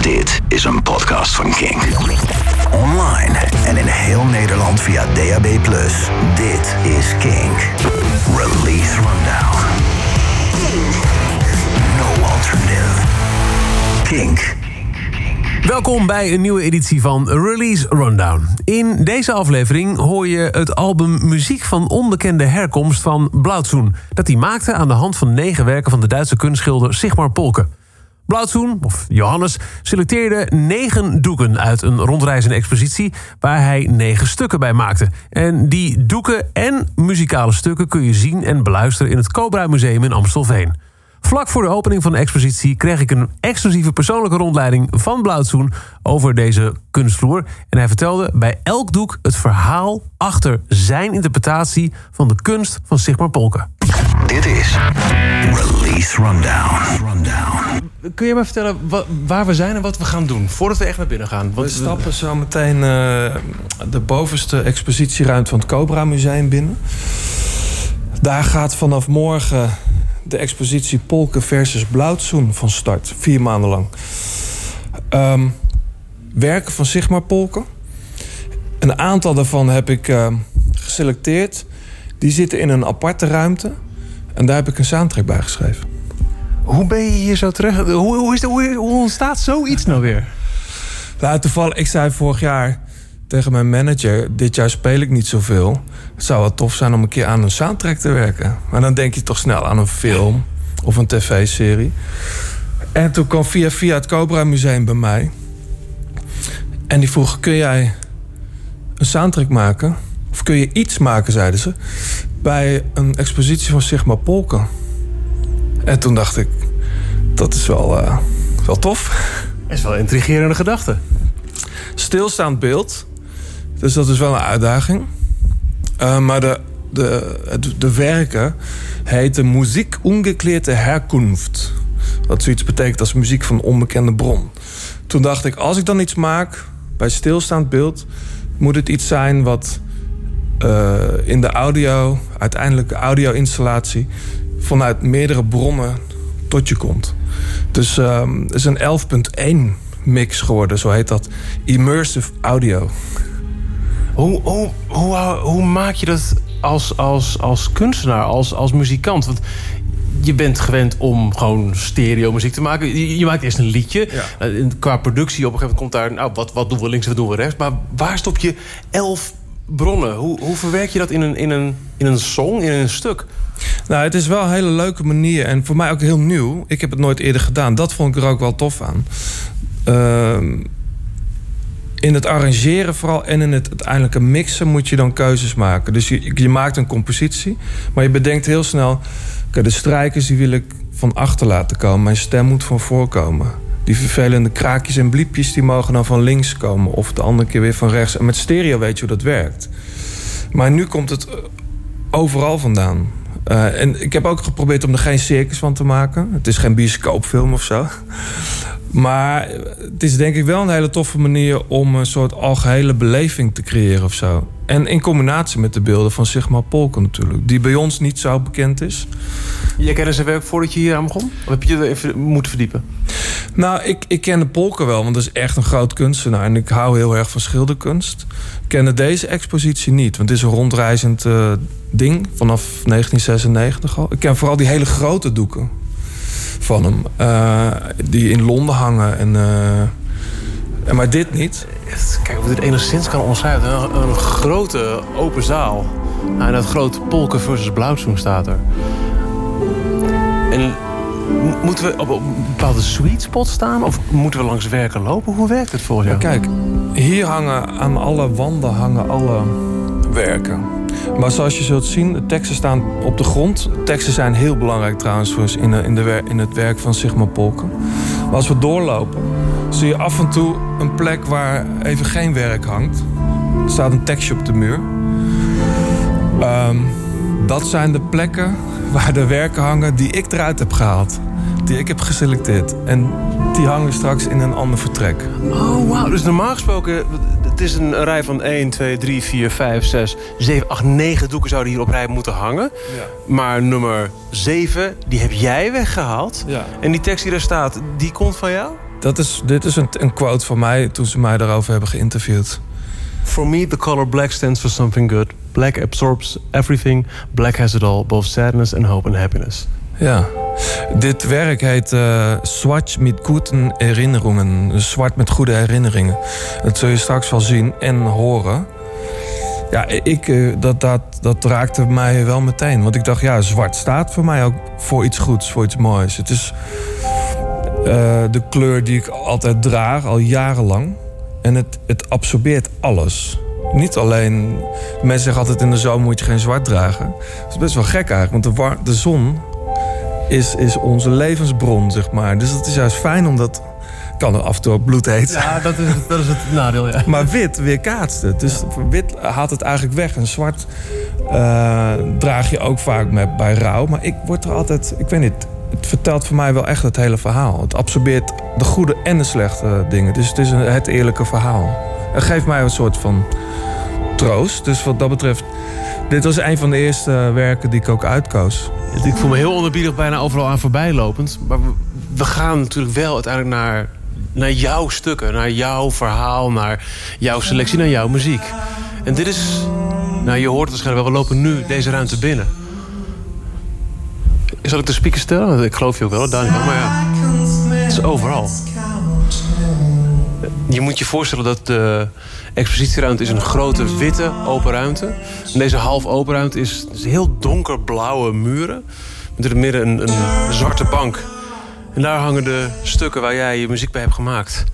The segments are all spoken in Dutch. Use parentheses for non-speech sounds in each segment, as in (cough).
Dit is een podcast van King. Online en in heel Nederland via DAB+. Dit is King. Release Rundown. No alternative. Kink. Welkom bij een nieuwe editie van Release Rundown. In deze aflevering hoor je het album Muziek van onbekende herkomst van Blauwzoen... dat hij maakte aan de hand van negen werken van de Duitse kunstschilder Sigmar Polke. Blauwzoen, of Johannes, selecteerde negen doeken uit een rondreizende expositie... waar hij negen stukken bij maakte. En die doeken en muzikale stukken kun je zien en beluisteren... in het Cobra Museum in Amstelveen. Vlak voor de opening van de expositie kreeg ik een exclusieve persoonlijke rondleiding van Blauwzoen over deze kunstvloer. En hij vertelde bij elk doek het verhaal achter zijn interpretatie van de kunst van Sigmar Polke. Dit is Release Rundown. Rundown. Kun je me vertellen waar we zijn en wat we gaan doen voordat we echt naar binnen gaan? We stappen zo meteen uh, de bovenste expositieruimte van het Cobra Museum binnen. Daar gaat vanaf morgen de expositie Polken versus Blauwzoen van start. Vier maanden lang. Um, werken van Sigmar Polken. Een aantal daarvan heb ik uh, geselecteerd. Die zitten in een aparte ruimte. En daar heb ik een soundtrack bij geschreven. Hoe ben je hier zo terug? Hoe, hoe, is de, hoe, hoe ontstaat zoiets nou weer? Nou, toevallig, ik zei vorig jaar tegen mijn manager: Dit jaar speel ik niet zoveel. Het zou wel tof zijn om een keer aan een soundtrack te werken. Maar dan denk je toch snel aan een film of een tv-serie. En toen kwam via via het Cobra Museum bij mij. En die vroeg: Kun jij een soundtrack maken? Of kun je iets maken, zeiden ze. Bij een expositie van Sigma Polken. En toen dacht ik: Dat is wel, uh, wel tof. Dat is wel een intrigerende gedachte. Stilstaand beeld dus dat is wel een uitdaging. Uh, maar de, de, de, de werken heten Muziek Ungekleerde Herkunft. Wat zoiets betekent als muziek van onbekende bron. Toen dacht ik, als ik dan iets maak bij stilstaand beeld... moet het iets zijn wat uh, in de audio, uiteindelijke audio-installatie... vanuit meerdere bronnen tot je komt. Dus um, het is een 11.1 mix geworden, zo heet dat. Immersive audio. Hoe, hoe, hoe, hoe maak je dat als, als, als kunstenaar, als, als muzikant? Want je bent gewend om gewoon stereo muziek te maken. Je, je maakt eerst een liedje. Ja. Uh, qua productie op een gegeven moment komt daar... nou, wat, wat doen we links en wat doen we rechts? Maar waar stop je elf bronnen? Hoe, hoe verwerk je dat in een, in, een, in een song, in een stuk? Nou, het is wel een hele leuke manier. En voor mij ook heel nieuw. Ik heb het nooit eerder gedaan. Dat vond ik er ook wel tof aan. Uh, in het arrangeren vooral en in het uiteindelijke mixen moet je dan keuzes maken. Dus je, je maakt een compositie, maar je bedenkt heel snel... de strijkers die wil ik van achter laten komen. Mijn stem moet van voorkomen. Die vervelende kraakjes en bliepjes die mogen dan van links komen... of de andere keer weer van rechts. En met stereo weet je hoe dat werkt. Maar nu komt het overal vandaan. Uh, en ik heb ook geprobeerd om er geen circus van te maken. Het is geen bioscoopfilm of zo. Maar het is denk ik wel een hele toffe manier om een soort algehele beleving te creëren of zo. En in combinatie met de beelden van Sigma Polken natuurlijk. Die bij ons niet zo bekend is. Jij kende zijn werk voordat je hier aan begon? Of heb je je er even moeten verdiepen? Nou, ik, ik kende Polken wel, want dat is echt een groot kunstenaar. En ik hou heel erg van schilderkunst. Ik kende deze expositie niet, want het is een rondreizend uh, ding vanaf 1996 al. Ik ken vooral die hele grote doeken van hem. Uh, die in Londen hangen. En, uh, maar dit niet. Kijk of dit enigszins kan omschrijven. Een, een grote open zaal. Nou, en dat grote Polken versus Blauwzoen staat er. En moeten we op een bepaalde sweet spot staan? Of moeten we langs werken lopen? Hoe werkt het volgens jou? Kijk, hier hangen aan alle wanden hangen alle werken. Maar zoals je zult zien, de teksten staan op de grond. Teksten zijn heel belangrijk trouwens in, in, de, in het werk van Sigma Polken. Maar als we doorlopen, zie je af en toe een plek waar even geen werk hangt. Er staat een tekstje op de muur. Um, dat zijn de plekken waar de werken hangen die ik eruit heb gehaald. Die ik heb geselecteerd. En die hangen straks in een ander vertrek. Oh, wauw. Dus normaal gesproken het is een rij van 1, 2, 3, 4, 5, 6, 7, 8, 9 doeken zouden hier op rij moeten hangen. Ja. Maar nummer 7, die heb jij weggehaald. Ja. En die tekst die er staat, die komt van jou? dat is, dit is een, een quote van mij toen ze mij daarover hebben geïnterviewd. For me, the color black stands for something good. Black absorbs everything. Black has it all, both sadness and hope and happiness. Ja. Dit werk heet uh, Zwart met guten herinneringen. Zwart met goede herinneringen. Dat zul je straks wel zien en horen. Ja, ik, eh, dat, dat, dat raakte mij wel meteen. Want ik dacht, ja, zwart staat voor mij ook voor iets goeds, voor iets moois. Het is uh, de kleur die ik altijd draag, al jarenlang. En het, het absorbeert alles. Niet alleen... Mensen zeggen altijd in de zomer moet je geen zwart dragen. Dat is best wel gek eigenlijk. Want de, de zon is, is onze levensbron, zeg maar. Dus het is juist fijn omdat kan er af en toe ook bloed heet. Ja, dat is, dat is het nadeel, ja. Maar wit weerkaatst het. Dus wit haalt het eigenlijk weg. En zwart uh, draag je ook vaak met, bij rouw. Maar ik word er altijd... Ik weet niet, het vertelt voor mij wel echt het hele verhaal. Het absorbeert de goede en de slechte dingen. Dus het is een, het eerlijke verhaal. Het geeft mij een soort van troost. Dus wat dat betreft... Dit was een van de eerste werken die ik ook uitkoos. Ik voel me heel onderbiedig bijna overal aan voorbijlopend. Maar we gaan natuurlijk wel uiteindelijk naar naar jouw stukken, naar jouw verhaal, naar jouw selectie, naar jouw muziek. En dit is, nou je hoort het waarschijnlijk wel, we lopen nu deze ruimte binnen. Zal ik de speaker stellen? Ik geloof je ook wel, Daniel, maar ja, het is overal. Je moet je voorstellen dat de expositieruimte is een grote witte open ruimte. En deze half open ruimte is, is heel donkerblauwe muren. Met in het midden een, een zwarte bank en daar hangen de stukken waar jij je muziek bij hebt gemaakt.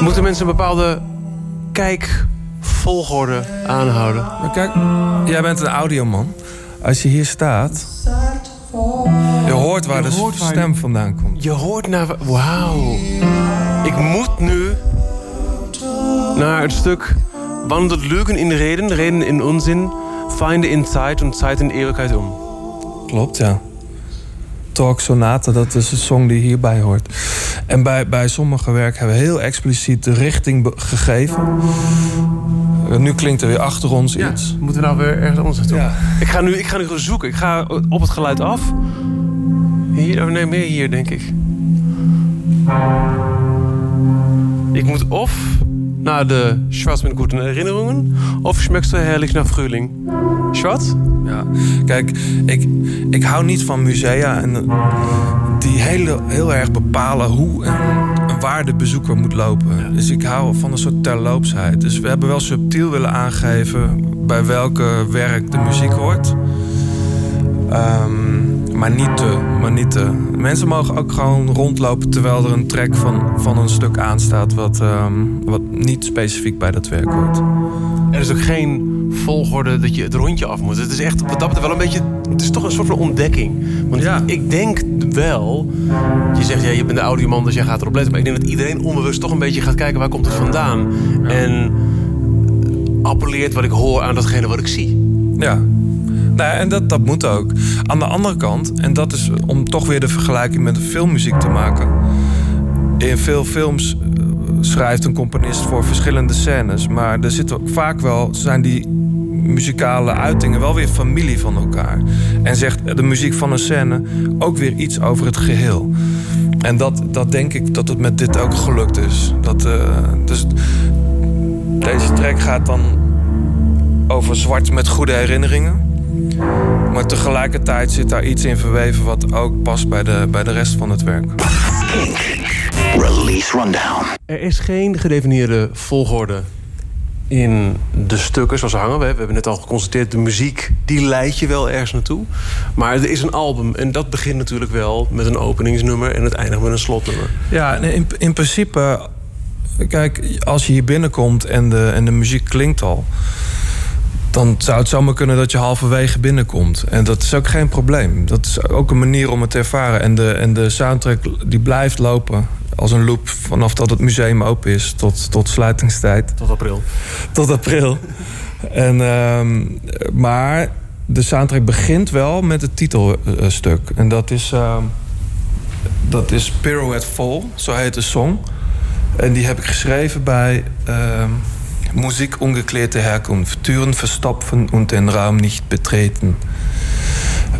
Moeten mensen een bepaalde kijkvolgorde aanhouden? Maar kijk, jij bent een audioman. Als je hier staat... Je hoort waar de stem vandaan komt. Je hoort naar... Wauw. Ik moet nu naar het stuk... Wandelt Lügen in Reden, Reden in Unsinn... Feinde in Zeit und Zeit in Ewigkeit um. Klopt, ja. Talk Sonata, dat is een song die hierbij hoort. En bij, bij sommige werken hebben we heel expliciet de richting gegeven. Nu klinkt er weer achter ons ja, iets. Moeten we nou weer ergens anders naartoe? Ja. Ik, ga nu, ik ga nu zoeken. Ik ga op het geluid af. Hier, oh nee, meer hier, denk ik. Ik moet of naar de Schwarz met guten Erinnerungen of schmeckst du herrlich nach Frühling? Schwarz? Ja, kijk, ik, ik hou niet van musea en die hele, heel erg bepalen hoe en, waar de bezoeker moet lopen. Dus ik hou van een soort terloopsheid. Dus we hebben wel subtiel willen aangeven bij welke werk de muziek hoort. Um, maar niet te, maar niet te. Mensen mogen ook gewoon rondlopen terwijl er een track van, van een stuk aanstaat wat, um, wat niet specifiek bij dat werk hoort. Er is ook geen volgorde dat je het rondje af moet. Het is echt wat dat wel een beetje. Het is toch een soort van ontdekking. Want ja. ik denk wel. Je zegt ja, je bent de audioman, dus jij gaat erop letten. Maar ik denk dat iedereen onbewust toch een beetje gaat kijken waar komt het vandaan. En appelleert wat ik hoor aan datgene wat ik zie. Ja. Nou, en dat, dat moet ook. Aan de andere kant, en dat is om toch weer de vergelijking met de filmmuziek te maken. In veel films eh, schrijft een componist voor verschillende scènes. Maar er zitten ook vaak wel, zijn die muzikale uitingen wel weer familie van elkaar. En zegt de muziek van een scène ook weer iets over het geheel. En dat, dat denk ik dat het met dit ook gelukt is. Dat, uh, dus deze track gaat dan over zwart met goede herinneringen. Maar tegelijkertijd zit daar iets in verweven wat ook past bij de, bij de rest van het werk. Release Rundown. Er is geen gedefinieerde volgorde in de stukken zoals ze hangen. We hebben net al geconstateerd, de muziek die leidt je wel ergens naartoe. Maar er is een album en dat begint natuurlijk wel met een openingsnummer... en het eindigt met een slotnummer. Ja, in, in principe... Kijk, als je hier binnenkomt en de, en de muziek klinkt al dan zou het zomaar kunnen dat je halverwege binnenkomt. En dat is ook geen probleem. Dat is ook een manier om het te ervaren. En de, en de soundtrack die blijft lopen als een loop vanaf dat het museum open is tot, tot sluitingstijd. Tot april. Tot april. en, uh, maar de soundtrack begint wel met het titelstuk. En dat is, uh, dat is Pirouette Fall, zo heet de song. En die heb ik geschreven bij... Uh, Musik ungeklärte Herkunft, Türen verstopfen und den Raum niet betreten.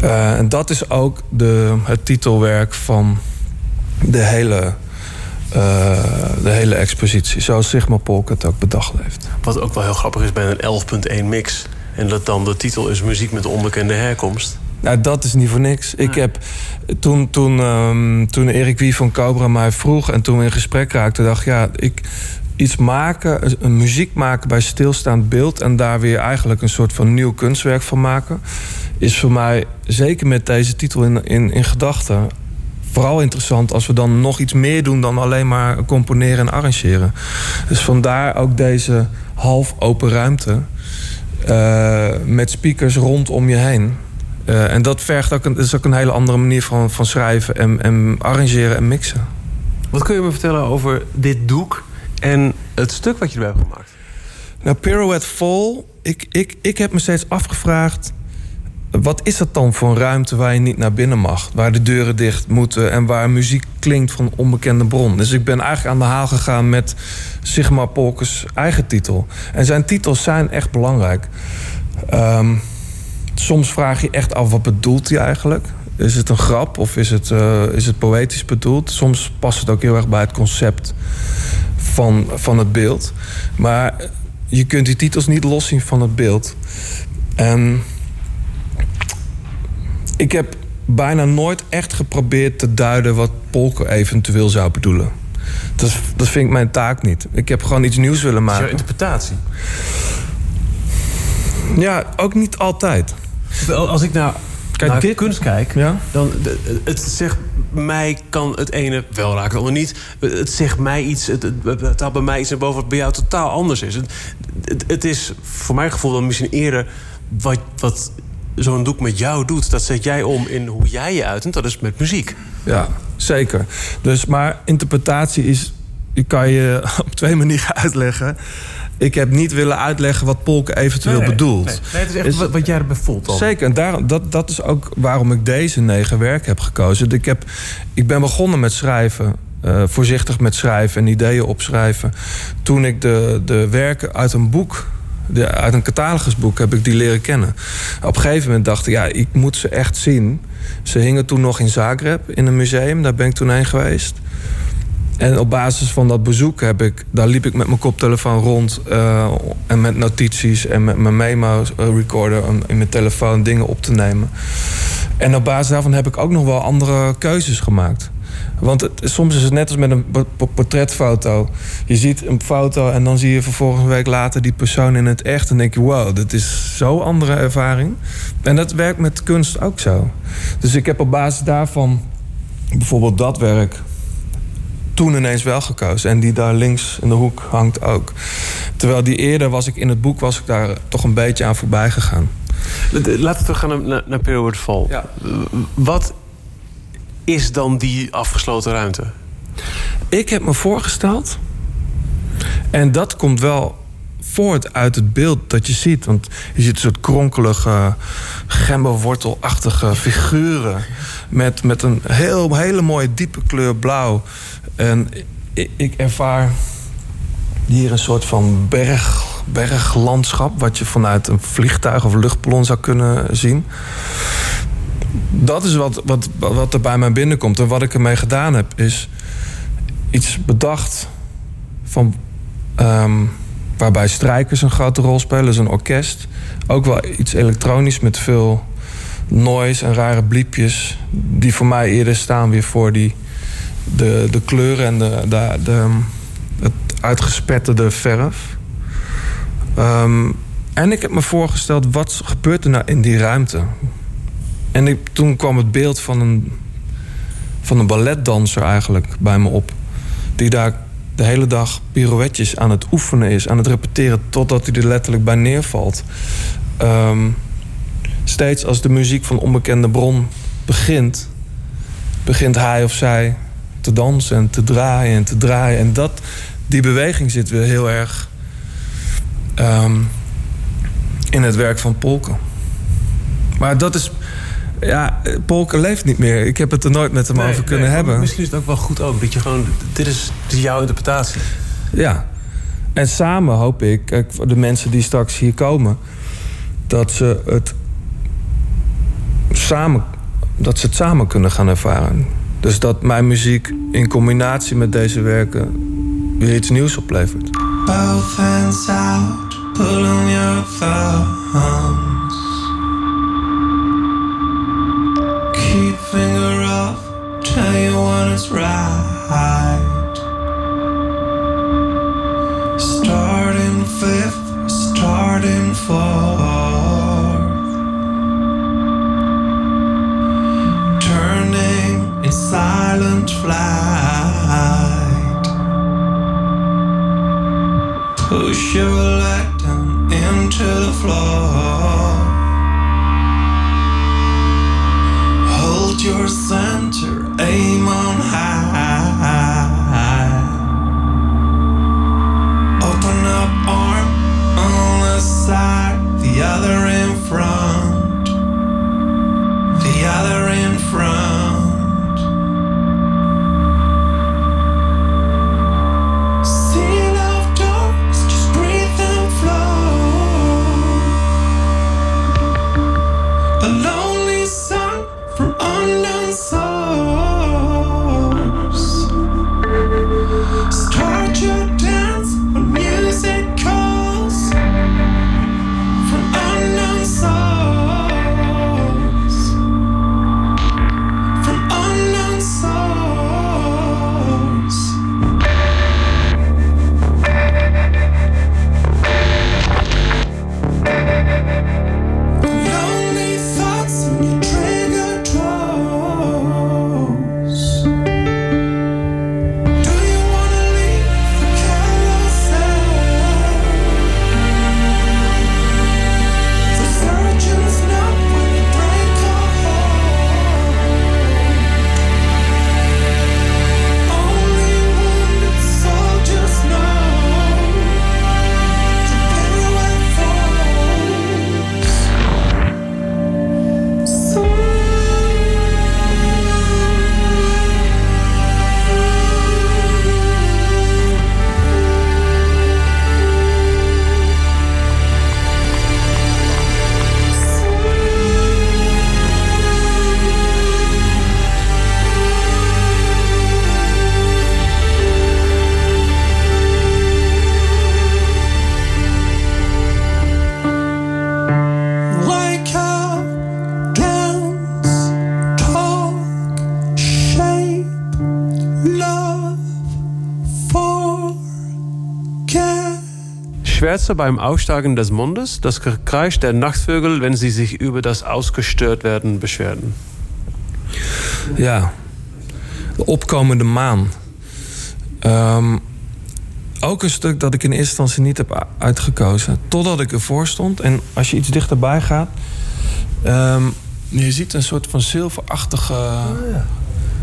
Uh, en dat is ook de, het titelwerk van de hele de hele expositie. Zoals Sigma Polk het ook bedacht heeft. Wat ook wel heel grappig is bij een 11.1 mix. En dat dan de titel is muziek met onbekende herkomst. Nou, dat is niet voor niks. Ik heb toen, toen, um, toen Erik Wie van Cobra mij vroeg en toen we in gesprek raakten, dacht ik, ja, ik iets maken, een muziek maken bij stilstaand beeld en daar weer eigenlijk een soort van nieuw kunstwerk van maken, is voor mij zeker met deze titel in, in, in gedachten vooral interessant als we dan nog iets meer doen dan alleen maar componeren en arrangeren. Dus vandaar ook deze half open ruimte uh, met speakers rondom je heen. Uh, en dat vergt ook een, is ook een hele andere manier van, van schrijven en, en arrangeren en mixen. Wat kun je me vertellen over dit doek en het stuk wat je erbij hebt gemaakt? Nou, Pirouette Fall. Ik, ik, ik heb me steeds afgevraagd... wat is dat dan voor een ruimte waar je niet naar binnen mag? Waar de deuren dicht moeten en waar muziek klinkt van onbekende bron. Dus ik ben eigenlijk aan de haal gegaan met Sigmar Polkes eigen titel. En zijn titels zijn echt belangrijk. Um, soms vraag je echt af wat bedoelt hij eigenlijk. Is het een grap of is het, uh, is het poëtisch bedoeld? Soms past het ook heel erg bij het concept van, van het beeld. Maar je kunt die titels niet loszien van het beeld. En ik heb bijna nooit echt geprobeerd te duiden wat Polker eventueel zou bedoelen. Dat, dat vind ik mijn taak niet. Ik heb gewoon iets nieuws willen maken. Jouw interpretatie? Ja, ook niet altijd. Als ik nou Kijk, naar dit, kunst kijk, ja? dan het zegt mij kan het ene wel raken, het andere niet. Het zegt mij iets, het, het, het haalt bij mij iets naar boven wat bij jou totaal anders is. Het, het, is voor mijn gevoel dan misschien eerder wat, wat zo'n doek met jou doet. Dat zet jij om in hoe jij je uit en dat is met muziek. Ja, zeker. Dus, maar interpretatie is, die kan je (laughs) op twee manieren uitleggen ik heb niet willen uitleggen wat Polk eventueel bedoelt. Nee, nee, het is echt wat, wat jij erbij voelt Zeker, en daar, dat, dat is ook waarom ik deze negen werk heb gekozen. Ik, heb, ik ben begonnen met schrijven. Uh, voorzichtig met schrijven en ideeën opschrijven. Toen ik de, de werken uit een boek de, uit een catalogusboek heb ik die leren kennen. Op een gegeven moment dacht ik, ja, ik moet ze echt zien. Ze hingen toen nog in Zagreb in een museum, daar ben ik toen heen geweest. En op basis van dat bezoek heb ik, daar liep ik met mijn koptelefoon rond uh, en met notities en met mijn memo eh, recorder om in mijn telefoon dingen op te nemen. En op basis daarvan heb ik ook nog wel andere keuzes gemaakt. Want soms is het net als met een portretfoto. Je ziet een foto en dan zie je vervolgens een week later die persoon in het echt. En denk je, wow, dit is zo'n andere ervaring. En dat werkt met kunst ook zo. Dus ik heb op basis daarvan bijvoorbeeld dat werk toen ineens wel gekozen. En die daar links in de hoek hangt ook. Terwijl die eerder was ik in het boek was ik daar toch een beetje aan voorbij gegaan. Laten we gaan naar, naar Period Fall. Ja. Wat is dan die afgesloten ruimte? Ik heb me voorgesteld. En dat komt wel voort uit het beeld dat je ziet. Want je ziet een soort kronkelige, gemberwortelachtige figuren. Met, met een heel, hele mooie diepe kleur blauw. En ik, ervaar hier een soort van berg, berglandschap... wat je vanuit een vliegtuig of luchtballon zou kunnen zien. Dat is wat, wat, wat er bij mij binnenkomt. En wat ik ermee gedaan heb, is iets bedacht van... Um, waarbij strijkers een grote rol spelen, dus een orkest. Ook wel iets elektronisch met veel noise en rare bliepjes... die voor mij eerder staan weer voor die de, de kleuren en de, de, de het uitgespetterde verf. Um, en ik heb me voorgesteld, wat gebeurt er nou in die ruimte? En toen kwam het beeld van een, van een balletdanser eigenlijk bij me op. Die daar de hele dag pirouetjes aan het oefenen is, aan het repeteren... totdat hij er letterlijk bij neervalt. Um, steeds als de muziek van onbekende bron begint... begint hij of zij te dansen en te draaien en te draaien. En dat, die beweging zit weer heel erg um, in het werk van Polken. Maar dat is. Ja, Polken leeft niet meer. Ik heb het er nooit met hem over kunnen nee, hebben. Misschien is het ook wel goed ook. Dat je gewoon. Dit is, dit is jouw interpretatie. Ja. En samen hoop ik, de mensen die straks hier komen, dat ze het samen, dat ze het samen kunnen gaan ervaren. Dus dat mijn muziek in combinatie met deze werken weer iets nieuws oplevert. Both hands out, pulling your thumbs. Keep finger up, tell you when it's right. Starting fifth, starting fourth. Silent flight. Push your leg down into the floor. Hold your center, aim on high. Open up arm on the side, the other in front, the other in front. Schwärzer beim Aussteigen des Mondes, das Gekreisch der Nachtvögel, wenn sie sich über das ausgestört werden beschwerden. Ja, de opkomende maan. Um, ook een stuk dat ik in eerste instantie niet heb uitgekozen. Totdat ik ervoor stond. En als je iets dichterbij gaat... Um, je ziet een soort van zilverachtige... Oh, ja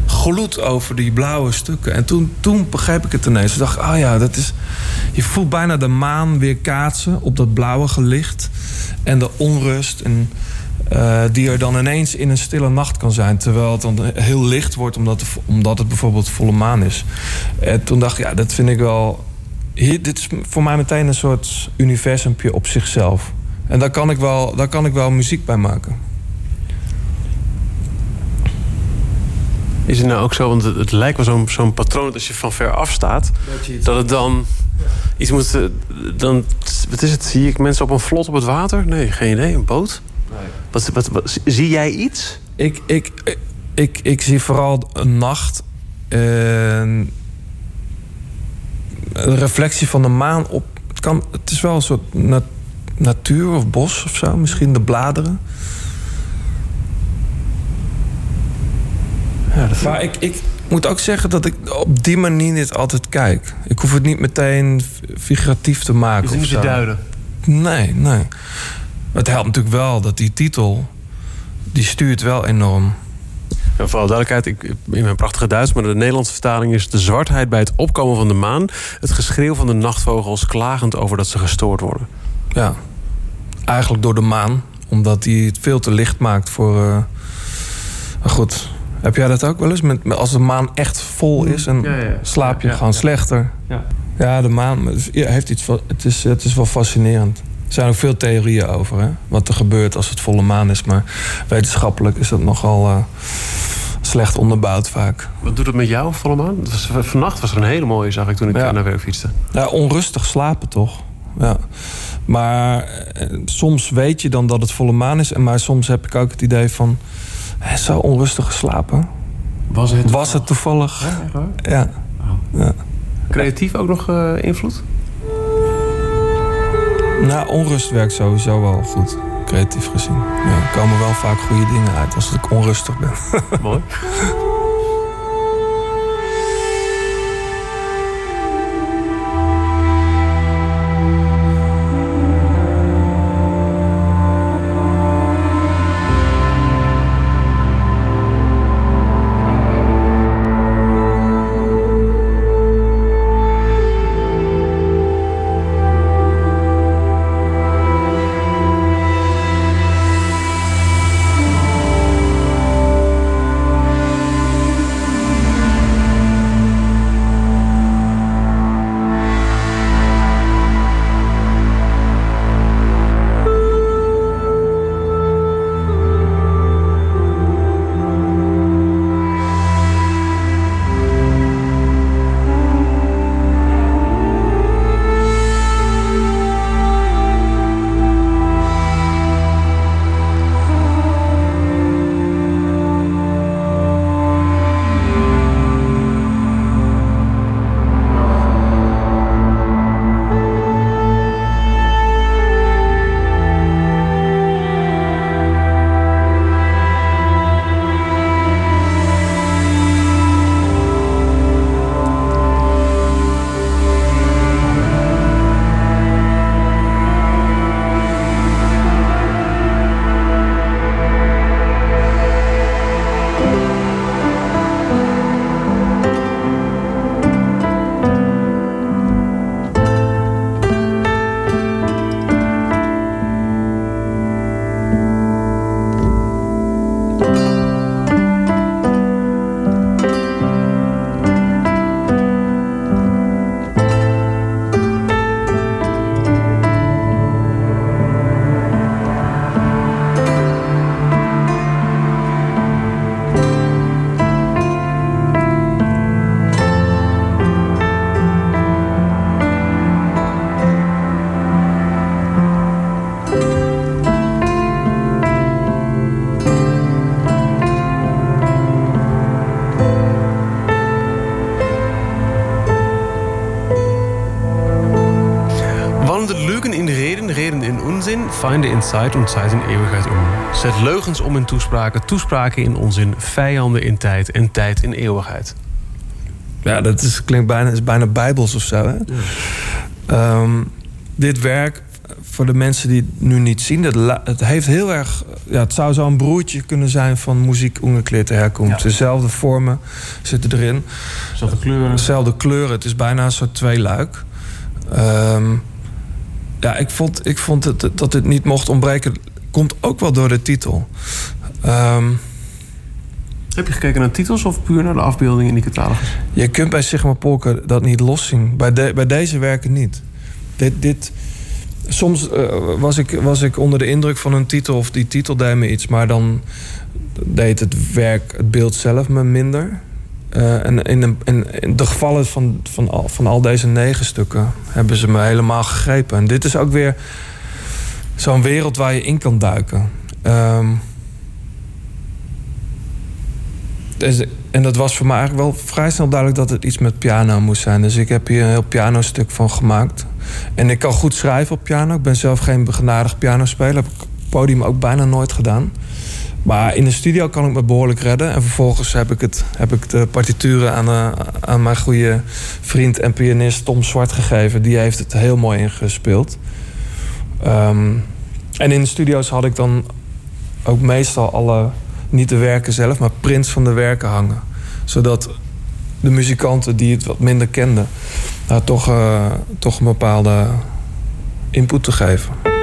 gloed over die blauwe stukken. En toen, toen begreep ik het ineens. Ik dacht, ah ja, dat is... Je voelt bijna de maan weer kaatsen op dat blauwe gelicht. En de onrust en, uh, die er dan ineens in een stille nacht kan zijn. Terwijl het dan heel licht wordt omdat, het, omdat het bijvoorbeeld volle maan is. En toen dacht ik, ja, dat vind ik wel... Hier, dit is voor mij meteen een soort universumpje op zichzelf. En daar kan ik wel, daar kan ik wel muziek bij maken. Is het nou ook zo, want het, lijkt wel zo'n zo'n patroon dat als je van ver af staat, dat, het dan iets moet. Eh, dan, wat is het? Zie ik mensen op een vlot op het water? Nee, geen idee. Een boot? Nee. Wat, wat, wat, zie jij iets? Ik, ik, ik, ik, zie vooral een nacht. een reflectie van de maan op. Het, kan, het is wel een soort natuur of bos of zo. Misschien de bladeren. Ja, maar ik, ik moet ook zeggen dat ik op die manier niet altijd kijk. Ik hoef het niet meteen figuratief te maken. Je niet te duiden? Nee, nee. Het helpt natuurlijk wel dat die titel... die stuurt wel enorm. En vooral duidelijkheid, ik, in mijn prachtige Duits... maar de Nederlandse vertaling is... de zwartheid bij het opkomen van de maan... het geschreeuw van de nachtvogels klagend over dat ze gestoord worden. Ja, eigenlijk door de maan. Omdat die het veel te licht maakt voor... Uh, goed, heb jij dat ook wel eens? Met, als de maan echt vol is en slaap je gewoon slechter. Ja. ja, de maan heeft iets van. Het is, het is wel fascinerend. Er zijn ook veel theorieën over hè? wat er gebeurt als het volle maan is. Maar wetenschappelijk is dat nogal. Uh, slecht onderbouwd vaak. Wat doet het met jou, Vollemaan? Vannacht was er een hele mooie, zag ik toen ik naar werk fietste. Ja, onrustig slapen toch. Ja. Maar eh, soms weet je dan dat het volle maan is. Maar soms heb ik ook het idee van... zo onrustig geslapen. Was het, Was het toevallig? Ja. ja. Creatief ook nog uh, invloed? Nou, onrust werkt sowieso wel goed. Creatief gezien. Ja, er komen wel vaak goede dingen uit als ik onrustig ben. Mooi. (laughs) Inside und Zeit in Eeuwigheid om. Zet leugens om in toespraken, toespraken in onzin, vijanden in tijd en tijd in eeuwigheid. Ja, dat is, klinkt bijna, is bijna bijbels of zo. Hè? Ehm, dit werk, voor de mensen die het nu niet zien, dat, het heeft heel erg. Ja, het zou zo een broertje kunnen zijn van muziek ongekleerde herkomst. Dezelfde vormen zitten erin. Dezelfde kleuren. Dezelfde kleuren. Het is bijna een soort tweeluik. Um, ja, ik vond, ik vond het, dat dit niet mocht ontbreken. Komt ook wel door de titel. Ehm, Heb je gekeken naar titels of puur naar de afbeeldingen in die catalogus? Je kunt bij Sigma Polker dat niet loszien. Bij, de, bij deze werken niet. Dit, dit, soms uh, was, ik, was ik onder de indruk van een titel of die titel deed me iets, maar dan deed het werk, het beeld zelf me minder. Uh, en in, in, in, de gevallen van, van, al, van al deze negen stukken hebben ze me helemaal gegrepen. En dit is ook weer zo'n wereld waar je in kan duiken. Um, dus, en dat was voor mij eigenlijk wel vrij snel duidelijk dat het iets met piano moest zijn. Dus ik heb hier een heel pianostuk van gemaakt. En ik kan goed schrijven op piano. Ik ben zelf geen begenadigd pianospeler. Heb ik podium ook bijna nooit gedaan. Maar in de studio kan ik me behoorlijk redden. En vervolgens heb ik, het, heb ik de partituren aan, uh, aan mijn goede vriend en pianist Tom Zwart gegeven. Die heeft het heel mooi ingespeeld. Um, en in de studio's had ik dan ook meestal alle, niet de werken zelf, maar prints van de werken hangen. Zodat de muzikanten die het wat minder kenden, daar toch, uh, toch een bepaalde input te geven.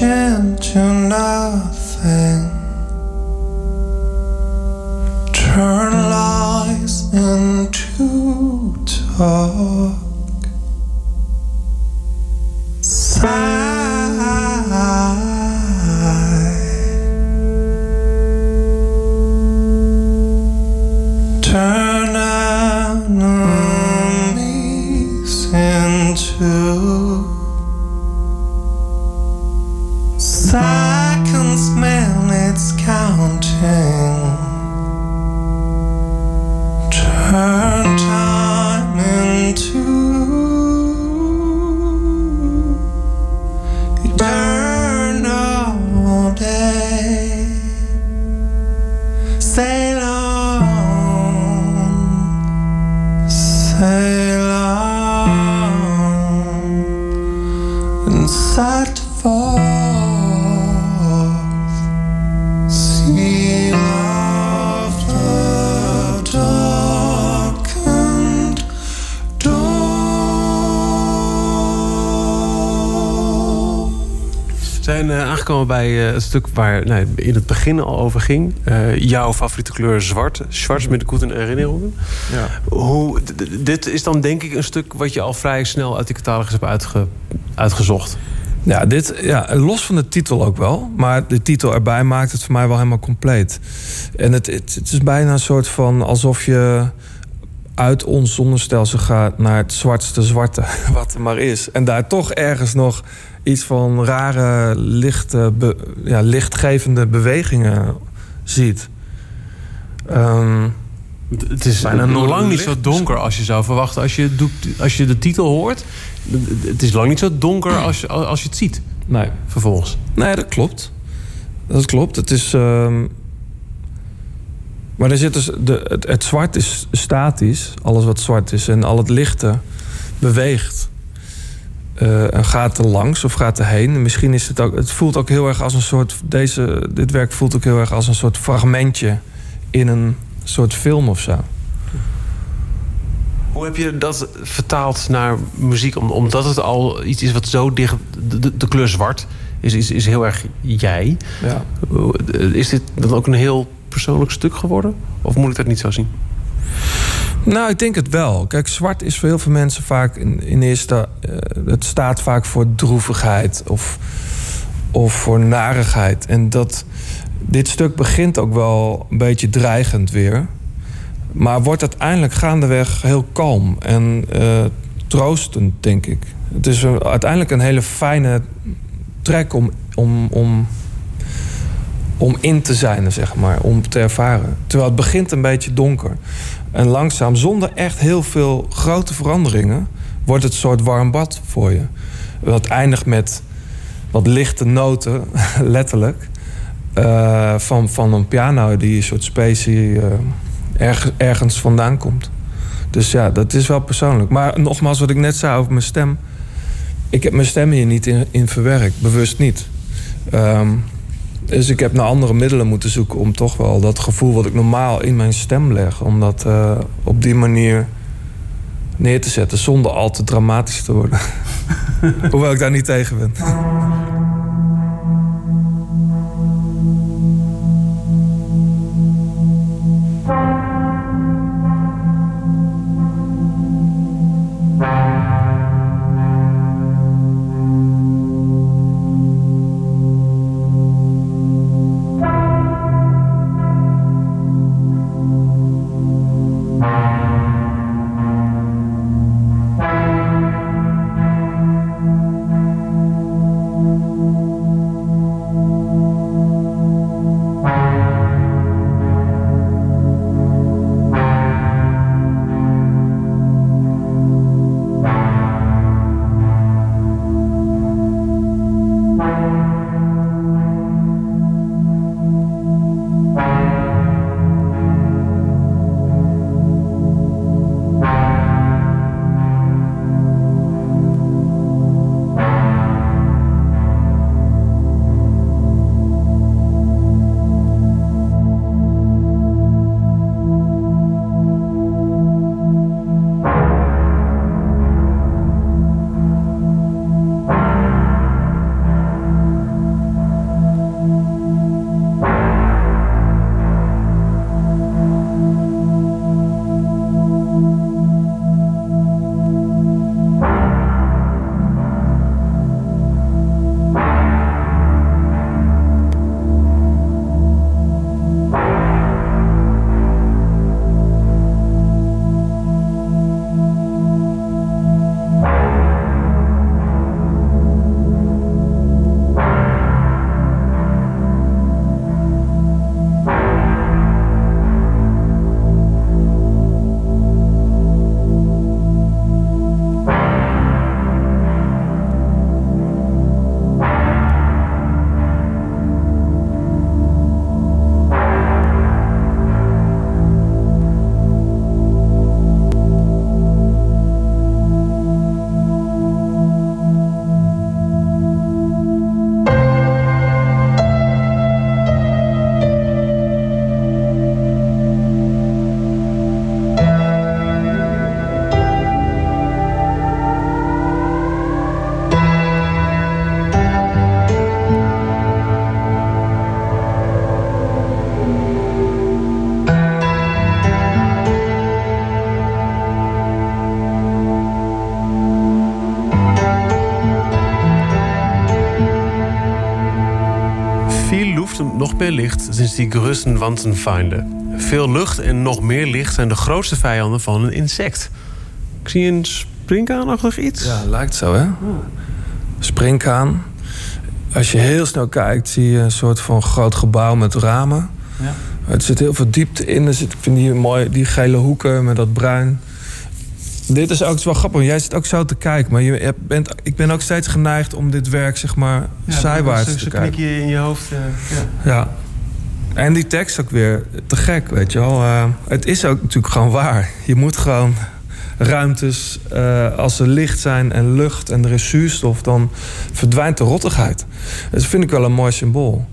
attention to nothing. Bij uh, het stuk waar nou, in het begin al over ging. Uh, jouw favoriete kleur zwart. Zwart met de goede herinneringen. Ja. Hoe, dit is dan denk ik een stuk wat je al vrij snel uit die catalogus hebt uitge, uitgezocht. Ja, dit, ja, los van de titel ook wel. Maar de titel erbij maakt het voor mij wel helemaal compleet. En het, het, het is bijna een soort van alsof je uit ons zonnestelsel gaat naar het zwartste zwarte (laughs) wat er maar is. En daar toch ergens nog iets van rare, lichte, ja, lichtgevende bewegingen ziet. Um, het is bijna lang niet zo donker als je zou verwachten als je, als je de titel hoort. Het is lang niet zo donker als je, als je het ziet. Nee. Vervolgens. Nee, dat klopt. Dat klopt. Het is. Um, maar er zit dus de, het, het, zwart is statisch, alles wat zwart is, en al het lichte beweegt. Uh, en gaat er langs of gaat er heen. Misschien is het ook. Het voelt ook heel erg als een soort. Deze, dit werk voelt ook heel erg als een soort fragmentje in een soort film of zo. Hoe heb je dat vertaald naar muziek? omdat het al iets is wat zo dicht. De, de kleur zwart is, is, is heel erg jij. Ja. Is dit dan ook een heel persoonlijk stuk geworden? Of moet ik dat niet zo zien? Nou, ik denk het wel. Kijk, zwart is voor heel veel mensen vaak in, eerste. Uh, het staat vaak voor droevigheid of, of voor narigheid. En dat, dit stuk begint ook wel een beetje dreigend weer. Maar wordt uiteindelijk gaandeweg heel kalm en uh, troostend, denk ik. Het is uiteindelijk een hele fijne trek om, om, om om in te zijn, zeg maar, om te ervaren. Terwijl het begint een beetje donker. En langzaam, zonder echt heel veel grote veranderingen, wordt het een soort warm bad voor je. Dat eindigt met wat lichte noten, (laughs) letterlijk, uh, van, van een piano die een soort specie uh, erg, ergens vandaan komt. Dus ja, dat is wel persoonlijk. Maar nogmaals, wat ik net zei over mijn stem. Ik heb mijn stem hier niet in, verwerkt, bewust niet. Um, dus ik heb naar andere middelen moeten zoeken om toch wel dat gevoel wat ik normaal in mijn stem leg, om dat uh, op die manier neer te zetten zonder al te dramatisch te worden. (laughs) Hoewel ik daar niet tegen ben. Meer licht sinds die größten Wanzenfeinde. Veel lucht en nog meer licht zijn de grootste vijanden van een insect. Ik zie een springkaanachtig iets. Ja, lijkt zo, hè? Springkaan. Als je heel snel kijkt, zie je een soort van groot gebouw met ramen. Ja. Er zit heel veel diepte in. Er zit, ik vind die mooi, die gele hoeken met dat bruin. Dit is ook wel grappig. Jij zit ook zo te kijken. Maar je bent, ik ben ook steeds geneigd om dit werk, zeg maar, ja, zijwaarts te kijken. knikje in je hoofd. Uh, ja. ja. En die tekst ook weer te gek, weet je wel. Uh, het is ook natuurlijk gewoon waar. Je moet gewoon ruimtes, uh, als er licht zijn en lucht en er is zuurstof, dan verdwijnt de rottigheid. Dat vind ik wel een mooi symbool.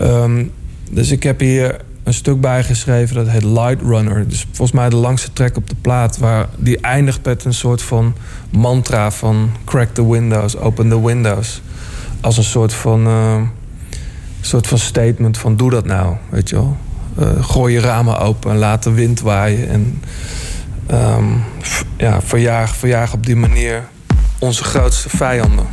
Um, dus ik heb hier een stuk bijgeschreven dat heet Light Runner. Dus volgens mij de langste track op de plaat. Waar die eindigt met een soort van mantra van crack the windows, open the windows. Als een soort van, uh, soort van statement van doe dat nou, weet je wel. Uh, gooi je ramen open en laat de wind waaien. En um, ja, verjaag, verjaag op die manier onze grootste vijanden.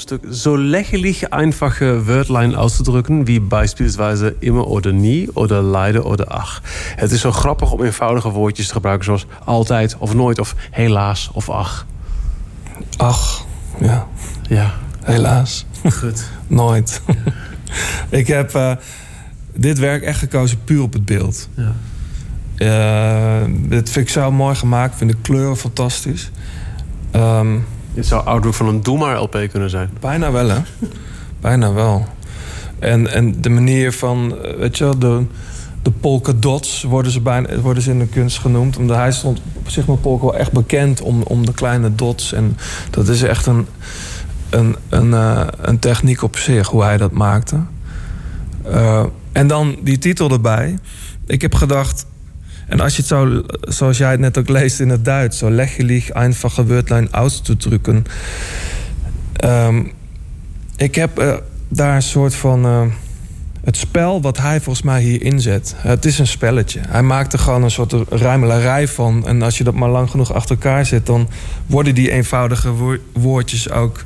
Volgende Stück. So lächerlich einfache Wörtlein auszudrücken wie beispielsweise immer oder nie oder leider oder ach. Het is zo grappig om eenvoudige woordjes te gebruiken zoals altijd of nooit of helaas of ach. Ach, ja. Ja, Helaas. goed. (laughs) Nooit. (laughs) ik heb eh, dit werk echt gekozen puur op het beeld. Ja. Eh, dit vind ik zo mooi gemaakt. Ik vind de kleuren fantastisch. Ehm, Dit zou outdoor van een Doe maar LP kunnen zijn. bijna wel, hè? bijna wel. En, en de manier van, eh, weet je wel, de, de polka dots worden ze, bijna, worden ze in de kunst genoemd. Omdat hij stond op zich met polka wel echt bekend om, om de kleine dots. En dat is echt een, een, een, eh, een techniek op zich, hoe hij dat maakte. Eh, en dan die titel erbij. Ik heb gedacht, en als je het zo, zoals jij het net ook leest in het Duits, zo lächerlich einfache Wörtlein auszudrücken. Ehm, ik heb eh, daar een soort van. eh, het spel wat hij volgens mij hier inzet. Het is een spelletje. Hij maakt er gewoon een soort ruimelarij van. En als je dat maar lang genoeg achter elkaar zet, dan worden die eenvoudige woor- woordjes ook.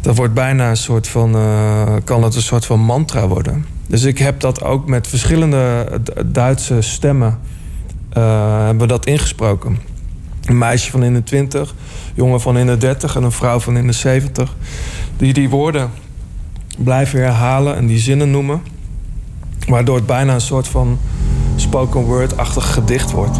Dat wordt bijna een soort van. eh, kan het een soort van mantra worden. Dus ik heb dat ook met verschillende Duitse stemmen. Eh, hebben we dat ingesproken. Een meisje van in de 20, jongen van in de 30 en een vrouw van in de 70. Die die woorden blijven herhalen en die zinnen noemen. Waardoor het bijna een soort van spoken word-achtig gedicht wordt.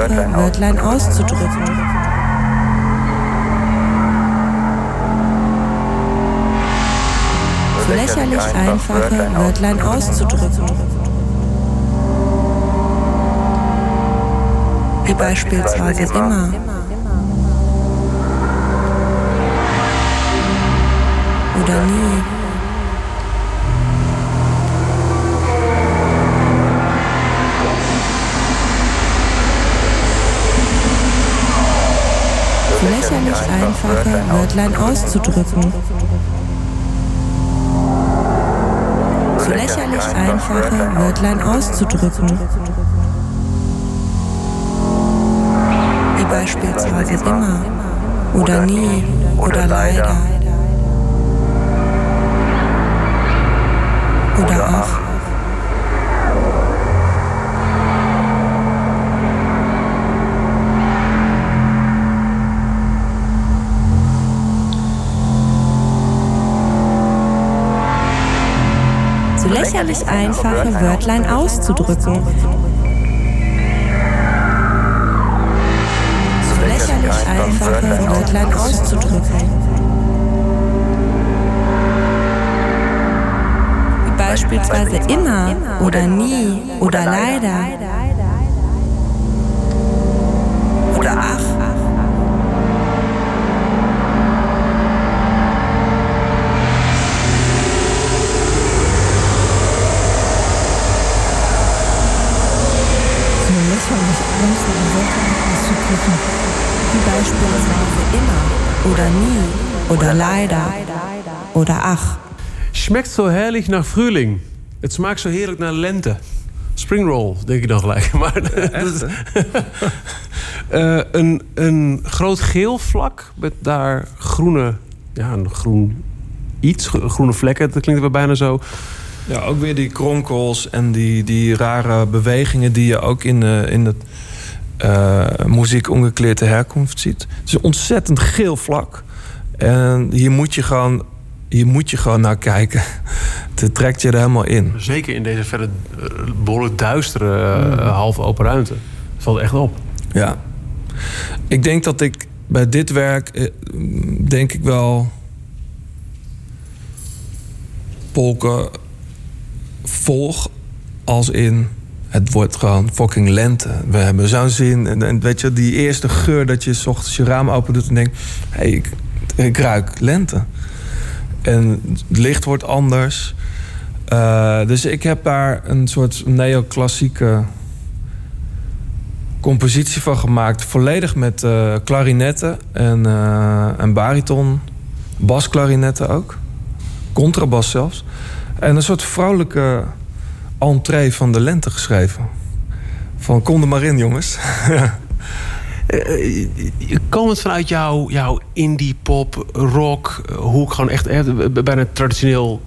Einfache Wörtlein auszudrücken. So lächerlich einfache Wörtlein auszudrücken. Wie beispielsweise immer. Oder nie. so lächerlich einfache Wörtlein auszudrücken. So lächerlich einfache Wörtlein auszudrücken. Wie beispielsweise immer oder nie oder leider. Oder ach. so lächerlich einfache Wörtlein auszudrücken. So lächerlich einfache Wörtlein auszudrücken. Wie beispielsweise immer oder nie oder leider. Nie oder leider oder ach. Schmeckt zo herrlich naar Frühling. Het smaakt zo heerlijk naar lente. Springroll, denk ik dan gelijk. (laughs) Maar is- (laughs) Eh, een, een groot geel vlak met daar groene, ja, een groen iets, gro- groene vlekken. Dat klinkt wel bijna zo. Ja, ook weer die kronkels en die, die rare bewegingen die je ook in, eh, in het eh, muziek ongekleerde herkomst ziet. Het is een ontzettend geel vlak. En hier moet je gewoon, hier moet je gewoon naar kijken. (laughs) Het trekt je er helemaal in. Zeker in deze verder eh, behoorlijk duistere eh, half open ruimte. Valt echt op. Ja. Ik denk dat ik bij dit werk, denk ik wel. polken volg als in. Het wordt gewoon fucking lente. We hebben zo'n zin. En, en weet je, die eerste geur dat je 's ochtends je raam open doet en denkt: hé, hey, ik- Ik ruik lente. En het licht wordt anders. Uh, dus ik heb daar een soort neoclassieke compositie van gemaakt. Volledig met klarinetten en, uh, en bariton. Basklarinetten ook. Contrabas zelfs. En een soort vrouwelijke entree van de lente geschreven. Van kom er maar in, jongens. Uh, (laughs) komend vanuit jouw, jouw indie pop, rock, hoek, gewoon echt, bijna traditioneel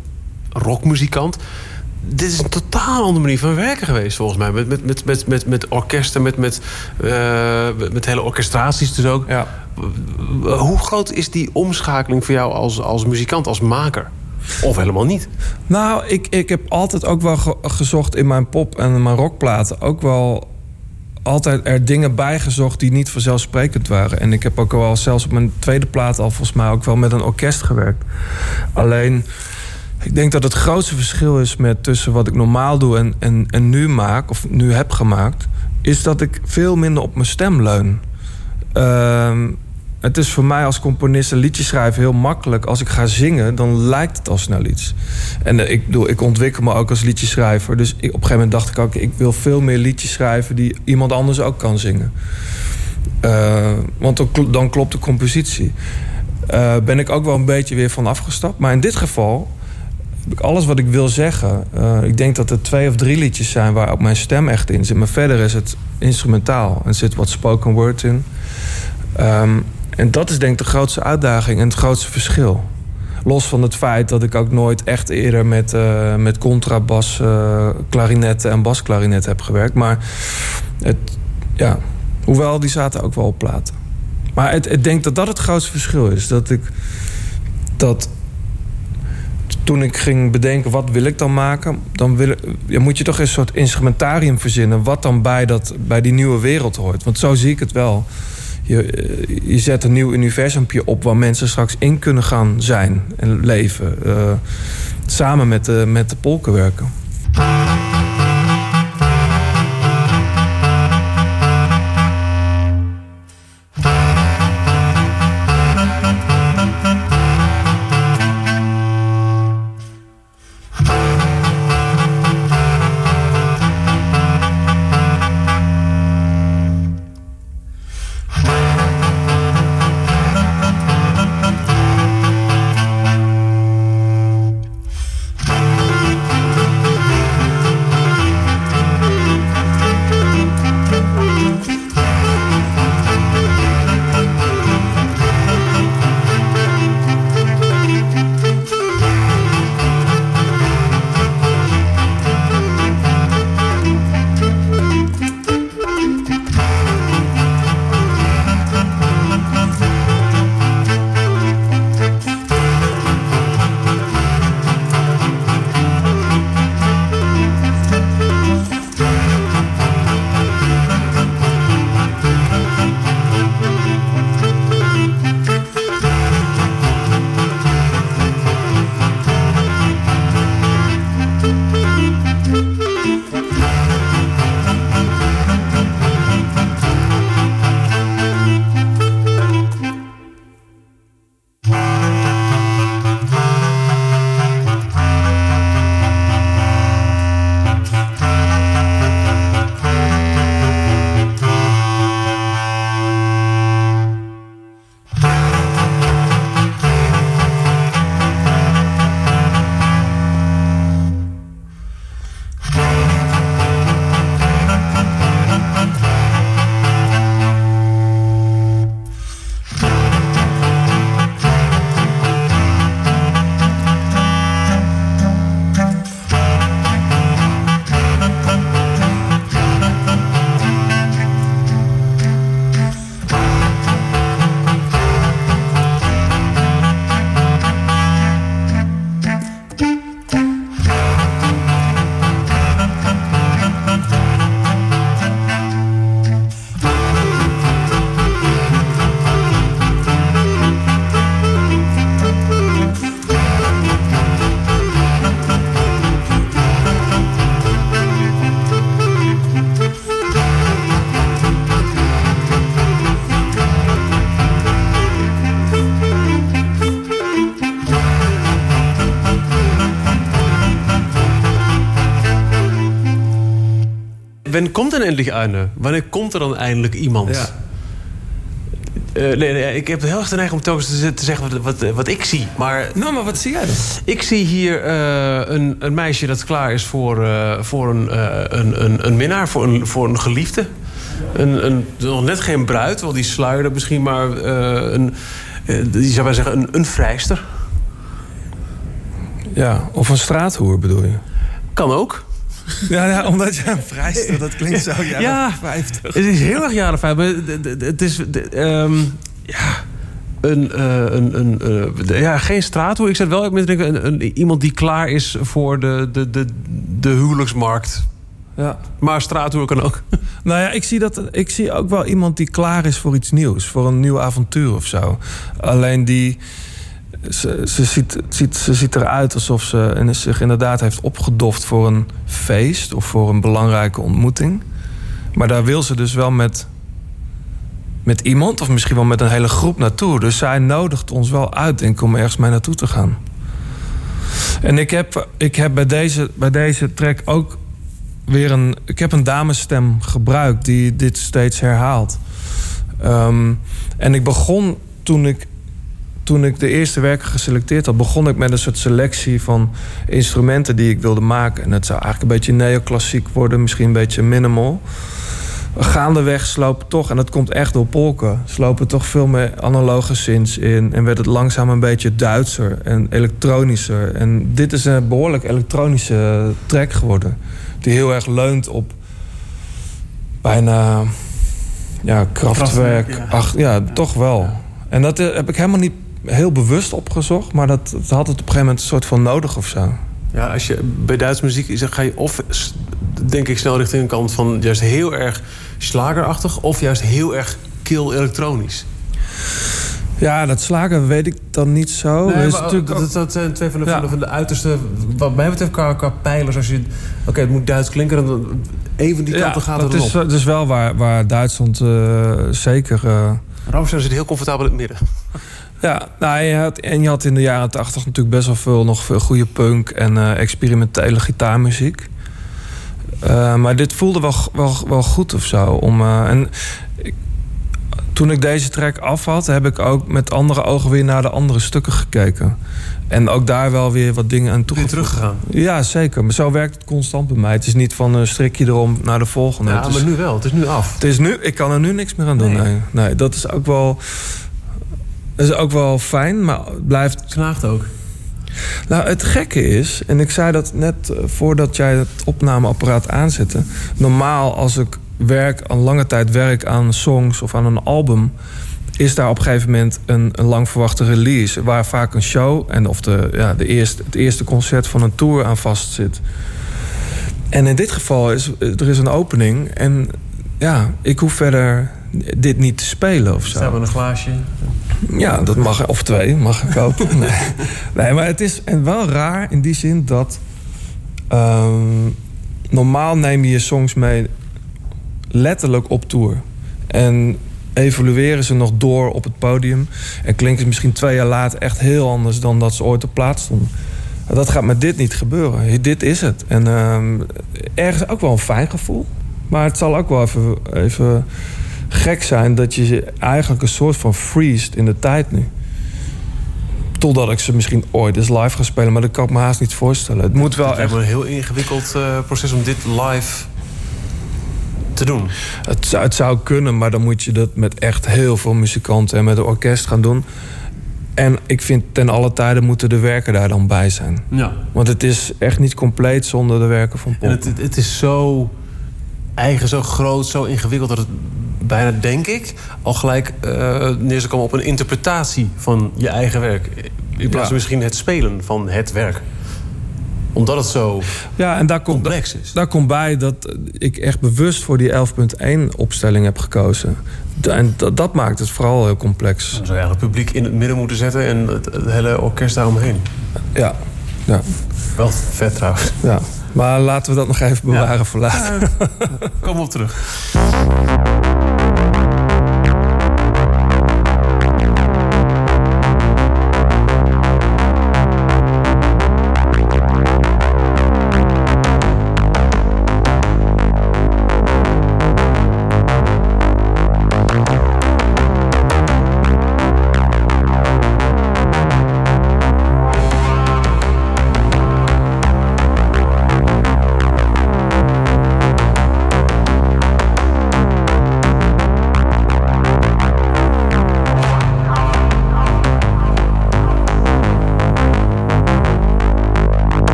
rockmuzikant. Dit is een totaal andere manier van werken geweest, volgens mij. Met, met, met, met, met, met orkesten, met, met, uh, met hele orchestraties dus ook. Ja. Hoe groot is die omschakeling voor jou als, als muzikant, als maker? Of helemaal niet? Nou, ik, ik heb altijd ook wel ge gezocht in mijn pop- en mijn rockplaten. Ook wel altijd er dingen bijgezocht die niet vanzelfsprekend waren. En ik heb ook wel zelfs op mijn tweede plaat al volgens mij ook wel met een orkest gewerkt. Alleen, ik denk dat het grootste verschil is met tussen wat ik normaal doe en, en, en nu maak, of nu heb gemaakt, is dat ik veel minder op mijn stem leun. Uh, het is voor mij als componist een liedje schrijven heel makkelijk. Als ik ga zingen, dan lijkt het al snel iets. En uh, ik, bedoel, ik ontwikkel me ook als liedjeschrijver. Dus op een gegeven moment dacht ik ook... ik wil veel meer liedjes schrijven die iemand anders ook kan zingen. Uh, want dan, klopt de compositie. Uh, ben ik ook wel een beetje weer van afgestapt. Maar in dit geval heb ik alles wat ik wil zeggen. ik denk dat er twee of drie liedjes zijn waar ook mijn stem echt in zit. Maar verder is het instrumentaal. En zit wat spoken word in. Um, en dat is denk ik de grootste uitdaging en het grootste verschil. Los van het feit dat ik ook nooit echt eerder met, uh, met contrabas, uh, klarinetten en basklarinetten heb gewerkt. Maar het, ja, hoewel die zaten ook wel op platen. Maar het, ik denk dat dat het grootste verschil is. Dat ik dat toen ik ging bedenken wat wil ik dan maken, dan wil, ja, moet je toch een soort instrumentarium verzinnen wat dan bij, dat, bij die nieuwe wereld hoort. Want zo zie ik het wel je, je zet een nieuw universumpje op waar mensen straks in kunnen gaan zijn en leven. Uh, samen met de, met de polken werken. Wanneer komt er endlich eine? Wanneer komt er dan eindelijk iemand? Ja. Eh, nee, nee, ik heb heel erg de neiging om telkens te, te zeggen wat, wat, wat ik zie. Maar Nou, maar wat zie jij dan? ik zie hier eh, een, een meisje dat klaar is voor, eh, voor een, een, een, een minnaar, voor een, voor een geliefde. Een, een, nog net geen bruid, wel die sluierde misschien, maar een, die zou maar zeggen, een, een vrijster. Ja, of een straathoer bedoel je? Kan ook. Ja, ja omdat je een vrijster, dat klinkt zo jaren Ja. 50. Het is heel erg jaren vijf. maar d- d- Het is. ehm, ja. Een, eh, een, een, eh, ja, geen straathoer. Ik zet wel denken, een, een, iemand die klaar is voor de, de, de, de huwelijksmarkt. Ja. Maar straathoer kan ook. (laughs) Nou ja, ik zie, dat, ik zie ook wel iemand die klaar is voor iets nieuws. Voor een nieuw avontuur of zo. Alleen die... Ze, ziet, ziet, ze ziet eruit alsof ze zich inderdaad heeft opgedoft voor een feest... of voor een belangrijke ontmoeting. Maar daar wil ze dus wel met, met iemand... of misschien wel met een hele groep naartoe. Dus zij nodigt ons wel uit, denk ik, om ergens mee naartoe te gaan. En ik heb, ik heb bij, deze, bij deze track ook weer een. Ik heb een damesstem gebruikt die dit steeds herhaalt. Ehm, en ik begon toen ik. Toen ik de eerste werken geselecteerd had, begon ik met een soort selectie van instrumenten die ik wilde maken. En het zou eigenlijk een beetje neoclassiek worden, misschien een beetje minimal. Gaandeweg slopen toch, en dat komt echt door polken, slopen toch veel meer analoge synths in. En werd het langzaam een beetje Duitser en elektronischer. En dit is een behoorlijk elektronische track geworden. Die heel erg leunt op bijna ja, krachtwerk. Kraftwerk, Ach, ja, toch wel. En dat eh, heb ik helemaal niet heel bewust opgezocht, maar dat, dat had het op een gegeven moment een soort van nodig of zo. Ja, als je bij Duitse muziek is, dan ga je of denk ik snel richting een kant van juist heel erg slagerachtig, of juist heel erg kil elektronisch. Ja, dat slagen weet ik dan niet zo. Nee, is maar natuurlijk dat, ook- dat, dat zijn twee van de, Ja. van de, uiterste, wat mij betreft, qua, qua pijlers. Als je, oké, het moet Duits klinken, dan even die kanten gaat dat het is, erop. dat is wel waar, waar Duitsland eh, zeker... Ramstein zit heel comfortabel in het midden. Ja, nou, je had, en je had in de jaren tachtig natuurlijk best wel veel, nog veel goede punk en eh, experimentele gitaarmuziek. Eh, maar dit voelde wel, wel, wel goed of zo. Om, eh, en ik- toen ik deze track af had, heb ik ook met andere ogen weer naar de andere stukken gekeken. En ook daar wel weer wat dingen aan Weer toegevoegd. teruggegaan. Ja, zeker. Maar zo werkt het constant bij mij. Het is niet van een strikje erom naar de volgende. Ja, het is, maar nu wel. Het is nu af. het is nu, ik kan er nu niks meer aan doen. Nee. Nee, nee dat is ook wel. Dat is ook wel fijn, maar het blijft. Knaagt ook. Nou, het gekke is, en ik zei dat net eh, voordat jij het opnameapparaat aanzette. Normaal, als ik werk, al lange tijd werk aan songs of aan een album. Is daar op een gegeven moment een, een lang verwachte release. Waar vaak een show en of de, ja, de eerste, het eerste concert van een tour aan vast zit. En in dit geval is er is een opening. En ja, ik hoef verder dit niet te spelen of zo. Staan we een glaasje. Ja, dat mag. Of twee mag ik kopen. (laughs) Nee, nee maar het is en wel raar in die zin dat... ehm, normaal neem je je songs mee letterlijk op tour. En evolueren ze nog door op het podium. En klinken ze misschien twee jaar later echt heel anders... dan dat ze ooit op plaats stonden. Dat gaat met dit niet gebeuren. Dit is het. En ehm, ergens ook wel een fijn gevoel. Maar het zal ook wel even, even gek zijn dat je ze eigenlijk een soort van freest in de tijd nu. Totdat ik ze misschien ooit eens live ga spelen, maar dat kan ik me haast niet voorstellen. Het moet wel Het echt. een heel ingewikkeld eh, proces om dit live te doen. Het zou, het zou kunnen, maar dan moet je dat met echt heel veel muzikanten en met een orkest gaan doen. En ik vind ten alle tijden moeten de werken daar dan bij zijn. Ja. Want het is echt niet compleet zonder de werken van En Pop. het, het, het is zo eigen, zo groot, zo ingewikkeld dat het bijna, denk ik, al gelijk eh neer zou komen op een interpretatie van je eigen werk. In plaats van misschien het spelen van het werk. Omdat het zo Ja, en daar komt, complex is. Daar komt bij dat ik echt bewust voor die 11.1 opstelling heb gekozen. En dat, dat maakt het vooral heel complex. Dan zou je eigenlijk het publiek in het midden moeten zetten en het, het hele orkest daaromheen. Ja, ja, Wel vet trouwens. ja. Maar laten we dat nog even bewaren voor later. Kom op terug. (laughs)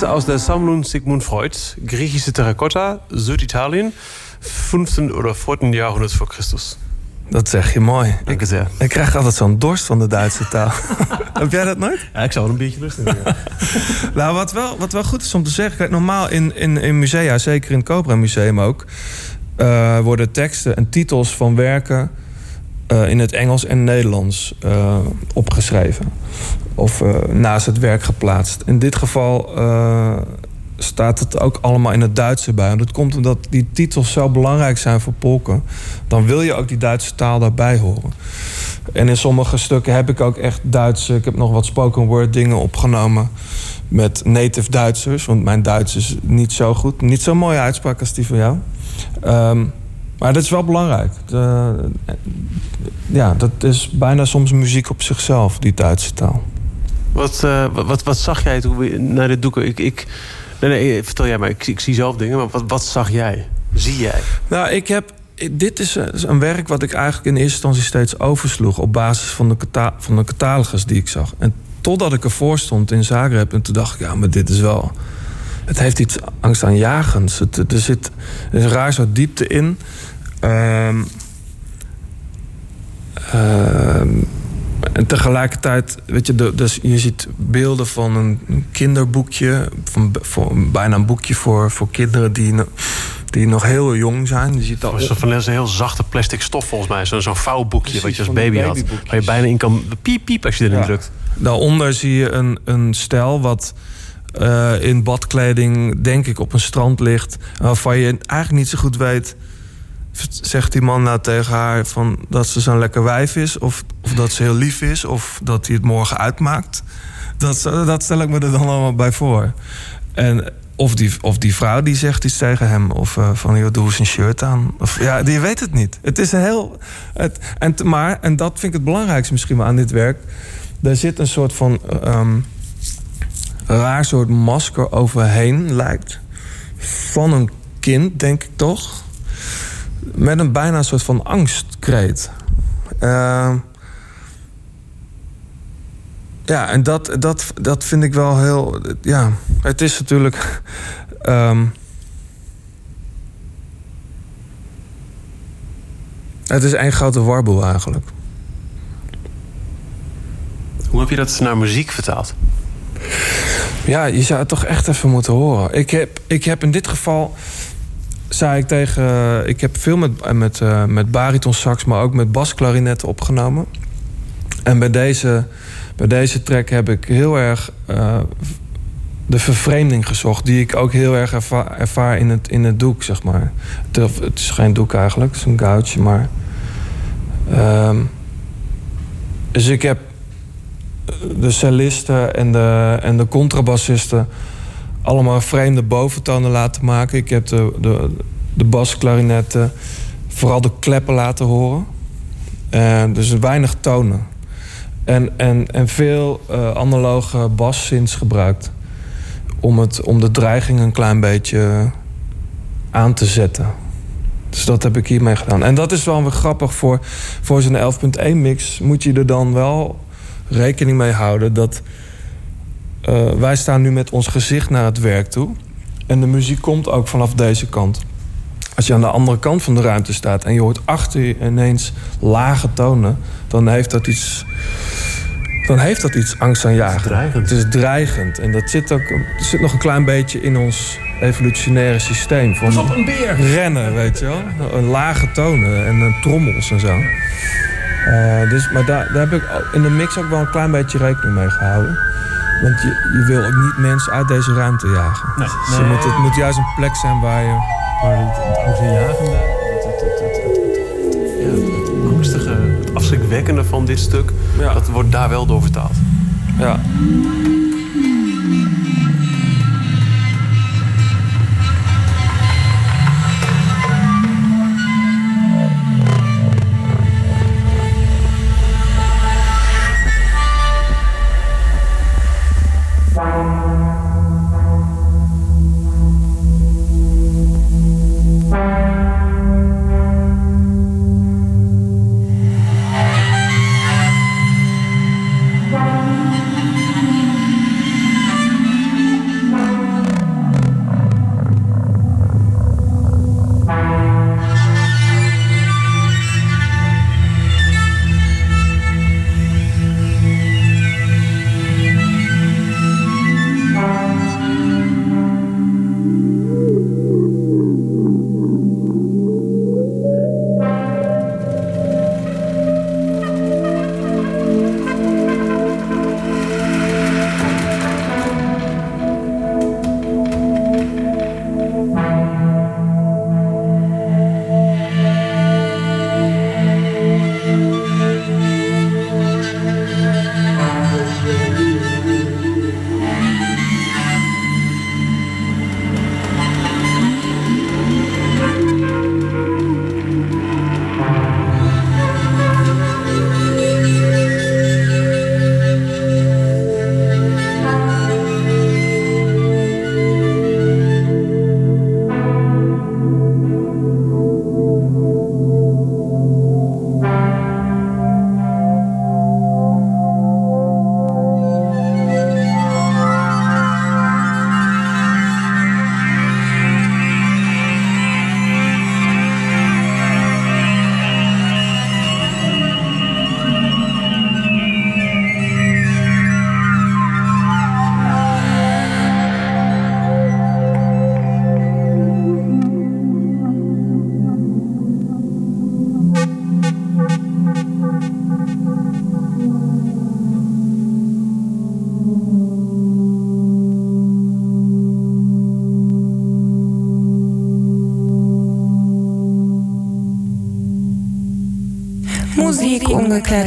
Sphinx aus der Sammlung Sigmund Freud, griechische Terrakotta, Süditalien, 15. oder 4. Jahrhundert voor Christus. Dat zeg je mooi. Dank je zeer. Ik krijg altijd zo'n dorst van de Duitse taal. (laughs) Heb jij dat nooit? Ja, ik zou wel een beetje lusten. Ja. (laughs) Nou, wat wel, wat wel goed is om te zeggen... Kijk, normaal in, in, in musea, zeker in het Cobra Museum ook... eh, worden teksten en titels van werken... eh, in het Engels en Nederlands eh, opgeschreven. Of eh, naast het werk geplaatst. In dit geval staat het ook allemaal in het Duits erbij. En dat komt omdat die titels zo belangrijk zijn voor Polken. Dan wil je ook die Duitse taal daarbij horen. En in sommige stukken heb ik ook echt Duitse... Ik heb nog wat spoken word dingen opgenomen met native Duitsers. Want mijn Duits is niet zo goed. Niet zo'n mooie uitspraak als die van jou. Ehm, maar dat is wel belangrijk. Eh, ja, dat is bijna soms muziek op zichzelf, die Duitse taal. Wat, eh, wat, wat, zag jij toen we naar dit doeken? Ik, ik, nee, nee, vertel jij maar. Ik, ik zie zelf dingen, maar wat, wat zag jij? Zie jij? Nou, ik heb. Dit is een- is een werk wat ik eigenlijk in eerste instantie steeds oversloeg. op basis van de, cata- van de catalogus die ik zag. En totdat ik ervoor stond in Zagreb. en toen dacht ik, ja, maar dit is wel. Het heeft iets angstaanjagends. Het, er zit er is raar soort diepte in. Ehm, ehm, en tegelijkertijd, weet je, de- dus je ziet beelden van een kinderboekje. Van, van bijna een boekje voor, voor kinderen die, die nog heel jong zijn. Je ziet Dat is van een heel zachte plastic stof volgens mij. Zo'n zo'n vouwboekje Precies, wat je als baby had. Waar je bijna in kan piep piep als je erin Ja. drukt. Daaronder zie je een, een stel wat eh, in badkleding, denk ik, op een strand ligt. Waarvan je eigenlijk niet zo goed weet. Zegt die man nou tegen haar van dat ze zo'n lekker wijf is? Of, of dat ze heel lief is? Of dat hij het morgen uitmaakt? Dat, dat stel ik me er dan allemaal bij voor. En of die, of die vrouw die zegt iets tegen hem. Of eh, van, joh, doe eens een shirt aan. Of, ja, die weet het niet. Het is een heel... Het, en, maar, en dat vind ik het belangrijkste misschien wel aan dit werk. Daar zit een soort van... ehm, raar soort masker overheen lijkt. Van een kind, denk ik toch. Met een bijna een soort van angstkreet. Ehm, ja, en dat, dat, dat vind ik wel heel... Ja, het is natuurlijk... (laughs) ehm, het is één grote warboel eigenlijk. Hoe heb je dat naar muziek vertaald? Ja, je zou het toch echt even moeten horen. Ik heb, ik heb in dit geval, zei ik tegen... Ik heb veel met, met, eh, met baritonsax, maar ook met basklarinetten opgenomen. En bij deze, bij deze track heb ik heel erg eh, de vervreemding gezocht... die ik ook heel erg erva- ervaar in het, in het doek, zeg maar. Het, het is geen doek eigenlijk, het is een goudje, maar... ehm, dus ik heb de cellisten en de, en de contrabassisten allemaal vreemde boventonen laten maken. Ik heb de, de, de basklarinetten vooral de kleppen laten horen. En dus weinig tonen. En, en, en veel eh, analoge bassynths gebruikt. Om, het, om de dreiging een klein beetje aan te zetten. Dus dat heb ik hiermee gedaan. En dat is wel weer grappig voor, voor zo'n 11.1 mix. Moet je er dan wel rekening mee houden dat eh, wij staan nu met ons gezicht naar het werk toe. En de muziek komt ook vanaf deze kant. Als je aan de andere kant van de ruimte staat en je hoort achter je ineens lage tonen, dan heeft dat iets. Dan heeft dat iets angstaanjagend. dreigend. Het is dreigend. En dat zit ook het zit nog een klein beetje in ons evolutionaire systeem. Van een beer! rennen, weet je wel. Een lage tonen en eh, trommels en zo. Eh, dus, maar daar, daar heb ik in de mix ook wel een klein beetje rekening mee gehouden. Want je, je wil ook niet mensen uit deze ruimte jagen. Dus je moet, het moet juist een plek zijn waar je... Maar het, het het, het, het, angstige, het afschrikwekkende van dit stuk... Ja. dat wordt daar wel door vertaald. Ja.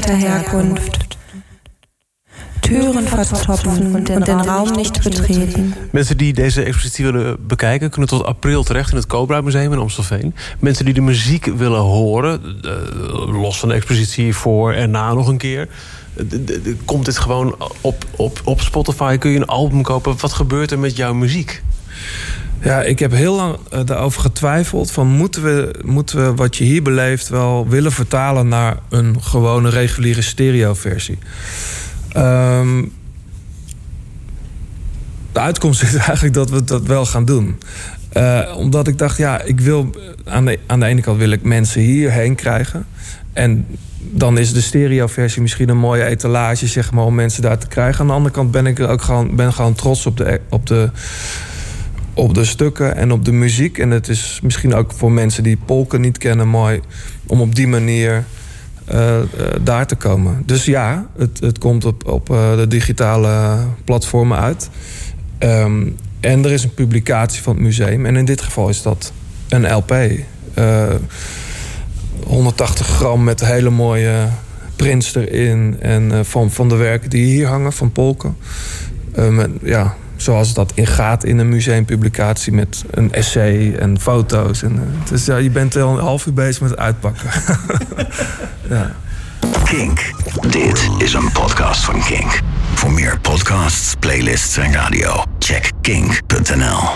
Ungeklärter Herkunft. Türen verstopfen und den Raum nicht betreten. Mensen die deze expositie willen bekijken... kunnen tot april terecht in het Cobra Museum in Amstelveen. Mensen die de muziek willen horen... Uh, los van de expositie voor en na nog een keer... komt dit gewoon op, op, op Spotify? Kun je een album kopen? Wat gebeurt er met jouw muziek? Ja, ik heb heel lang uh, daarover getwijfeld. Van moeten we, moeten we wat je hier beleeft wel willen vertalen naar een gewone reguliere stereoversie? Um, de uitkomst is (laughs) eigenlijk dat we dat wel gaan doen. Uh, omdat ik dacht, ja, ik wil aan de, aan de ene kant wil ik mensen hierheen krijgen. En dan is de stereoversie misschien een mooie etalage, zeg maar, om mensen daar te krijgen. Aan de andere kant ben ik er ook gewoon, ben gewoon trots op de, op de op de stukken en op de muziek. En het is misschien ook voor mensen die polken niet kennen mooi om op die manier uh, uh, daar te komen. Dus ja, het, het komt op, op uh, de digitale platformen uit. Um, en er is een publicatie van het museum. En in dit geval is dat een LP. 180 gram met hele mooie prints erin. En van, van de werken die hier hangen, van Polken. met, ja, zoals dat in gaat in een museumpublicatie met een essay en foto's. En, dus ja, je bent al een half uur bezig met het uitpakken. (laughs) ja. Kink. Dit is een podcast van Kink. Voor meer podcasts, playlists en radio, check kink.nl.